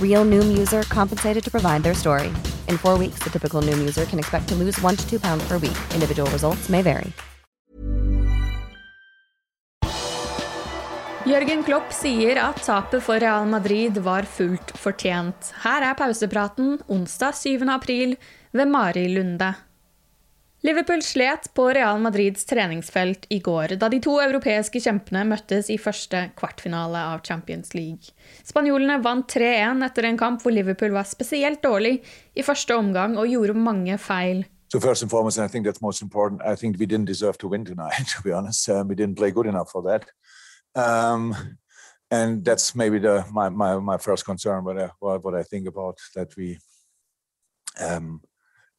Real Noom user compensated to provide their story. In four weeks, the typical Noom user can expect to lose one to two pounds per week. Individual results may vary. Jørgen Klopp sier at tapet for Real Madrid var fullt fortjent. Her er pausepraten onsdag 7. april ved Mari Lunde. Liverpool slet på Real Madrids treningsfelt i går, da de to europeiske kjempene møttes i første kvartfinale av Champions League. Spanjolene vant 3-1 etter en kamp hvor Liverpool var spesielt dårlig i første omgang og gjorde mange feil. So first and foremost, and I think that's most important. I think we didn't deserve to win tonight. To be honest, um, we didn't play good enough for that. Um, and that's maybe the my my, my first concern. What I, what I think about that we, um,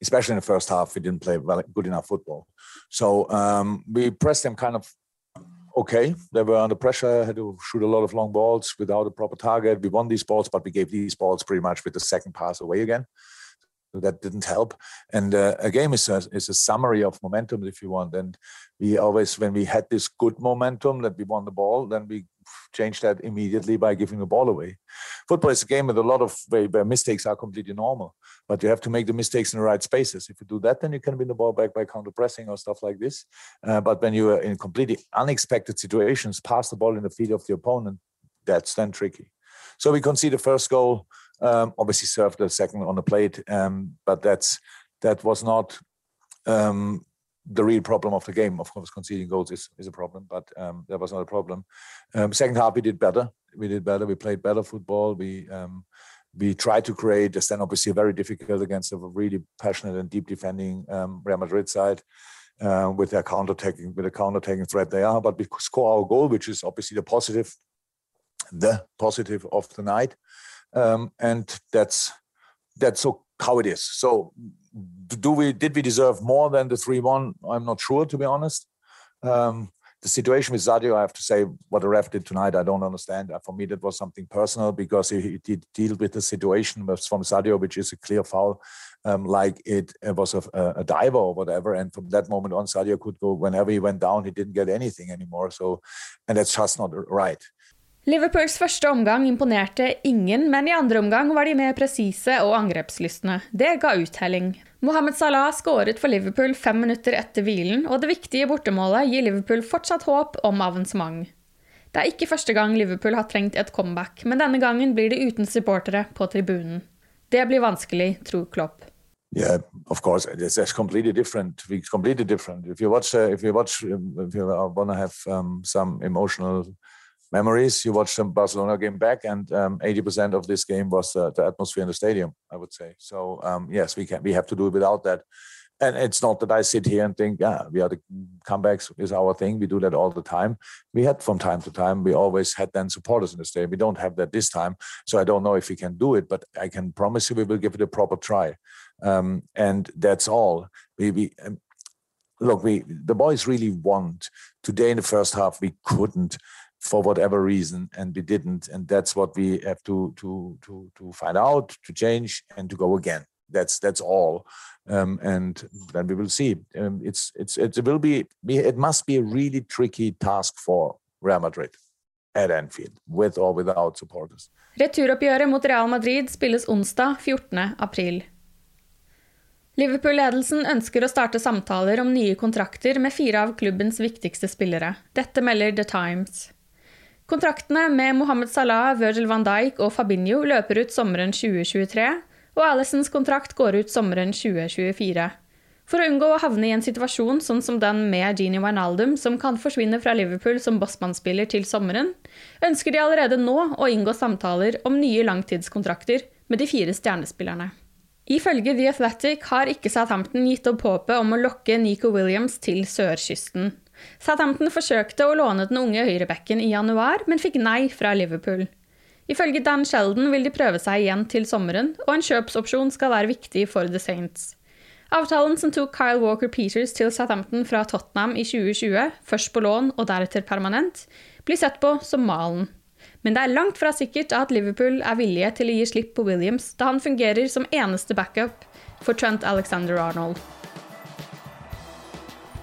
especially in the first half, we didn't play well, good enough football. So um, we pressed them kind of okay. They were under pressure, had to shoot a lot of long balls without a proper target. We won these balls, but we gave these balls pretty much with the second pass away again. That didn't help. And uh, a game is a, is a summary of momentum, if you want. And we always, when we had this good momentum that we won the ball, then we changed that immediately by giving the ball away. Football is a game with a lot of where, where mistakes are completely normal, but you have to make the mistakes in the right spaces. If you do that, then you can win the ball back by counter pressing or stuff like this. Uh, but when you are in completely unexpected situations, pass the ball in the feet of the opponent, that's then tricky. So we concede the first goal um, obviously served the second on the plate, um, but that's that was not um, the real problem of the game. Of course, conceding goals is, is a problem, but um, that was not a problem. Um, second half, we did better. We did better. We played better football. We um, we tried to create. It's then obviously very difficult against a really passionate and deep defending Real Madrid side. Uh, with their counter-attacking, with the counter-attacking threat they are, but we score our goal, which is obviously the positive, the positive of the night um, and that's that's how it is. So, do we did we deserve more than the three one? I'm not sure to be honest. Um, the situation with Sadio, I have to say, what the ref did tonight, I don't understand. Uh, for me, that was something personal because he, he did deal with the situation from Sadio, which is a clear foul, um, like it, it was a, a, diver or whatever. And from that moment on, Sadio could go whenever he went down, he didn't get anything anymore. So, and that's just not right. Liverpools første omgang imponerte ingen, men i andre omgang var de mer presise og angrepslystne. Det ga uttelling. Mohammed Salah skåret for Liverpool fem minutter etter hvilen, og det viktige bortemålet gir Liverpool fortsatt håp om avansement. Det er ikke første gang Liverpool har trengt et comeback, men denne gangen blir det uten supportere på tribunen. Det blir vanskelig, tror Klopp. Yeah, of course, it's, it's completely different. It's completely different. If you watch, uh, if you watch, if you want to have um, some emotional memories. You watched the Barcelona game back, and um, 80% of this game was uh, the atmosphere in the stadium. I would say so. Um, yes, we can. We have to do it without that. And it's not that I sit here and think, yeah, we are the comebacks is our thing. We do that all the time. We had from time to time. We always had then supporters in the stadium. We don't have that this time, so I don't know if we can do it. But I can promise you, we will give it a proper try. Um, and that's all. We, we um, look. We the boys really want today in the first half. We couldn't for whatever reason and we didn't and that's what we have to to to to find out to change and to go again That's that's all. Um, and then we will see. Um, it's it's it will be it must be a really tricky task for Real Madrid at Anfield, with or without supporters. Returoppgjøret mot Real Madrid spilles onsdag 14. april. Liverpool-ledelsen ønsker å starte samtaler om nye kontrakter med fire av klubbens viktigste spillere. Dette melder The Times. Kontraktene med Mohammed Salah, Virgil van Dijk og Fabinho løper ut sommeren 2023, og Alisons kontrakt går ut sommeren 2024. For å unngå å havne i en situasjon sånn som den med Gini Wijnaldum, som kan forsvinne fra Liverpool som bossmannsspiller til sommeren, ønsker de allerede nå å inngå samtaler om nye langtidskontrakter med de fire stjernespillerne. Ifølge The Athletic har ikke Southampton gitt opp håpet om å lokke Nico Williams til sørkysten. Southampton forsøkte å låne den unge høyrebacken i januar, men fikk nei fra Liverpool. Ifølge Dan Sheldon vil de prøve seg igjen til sommeren, og en kjøpsopsjon skal være viktig for The Saints. Avtalen som tok Kyle Walker Peters til Southampton fra Tottenham i 2020, først på lån og deretter permanent, blir sett på som malen. Men det er langt fra sikkert at Liverpool er villige til å gi slipp på Williams, da han fungerer som eneste backup for Trent Alexander Arnold.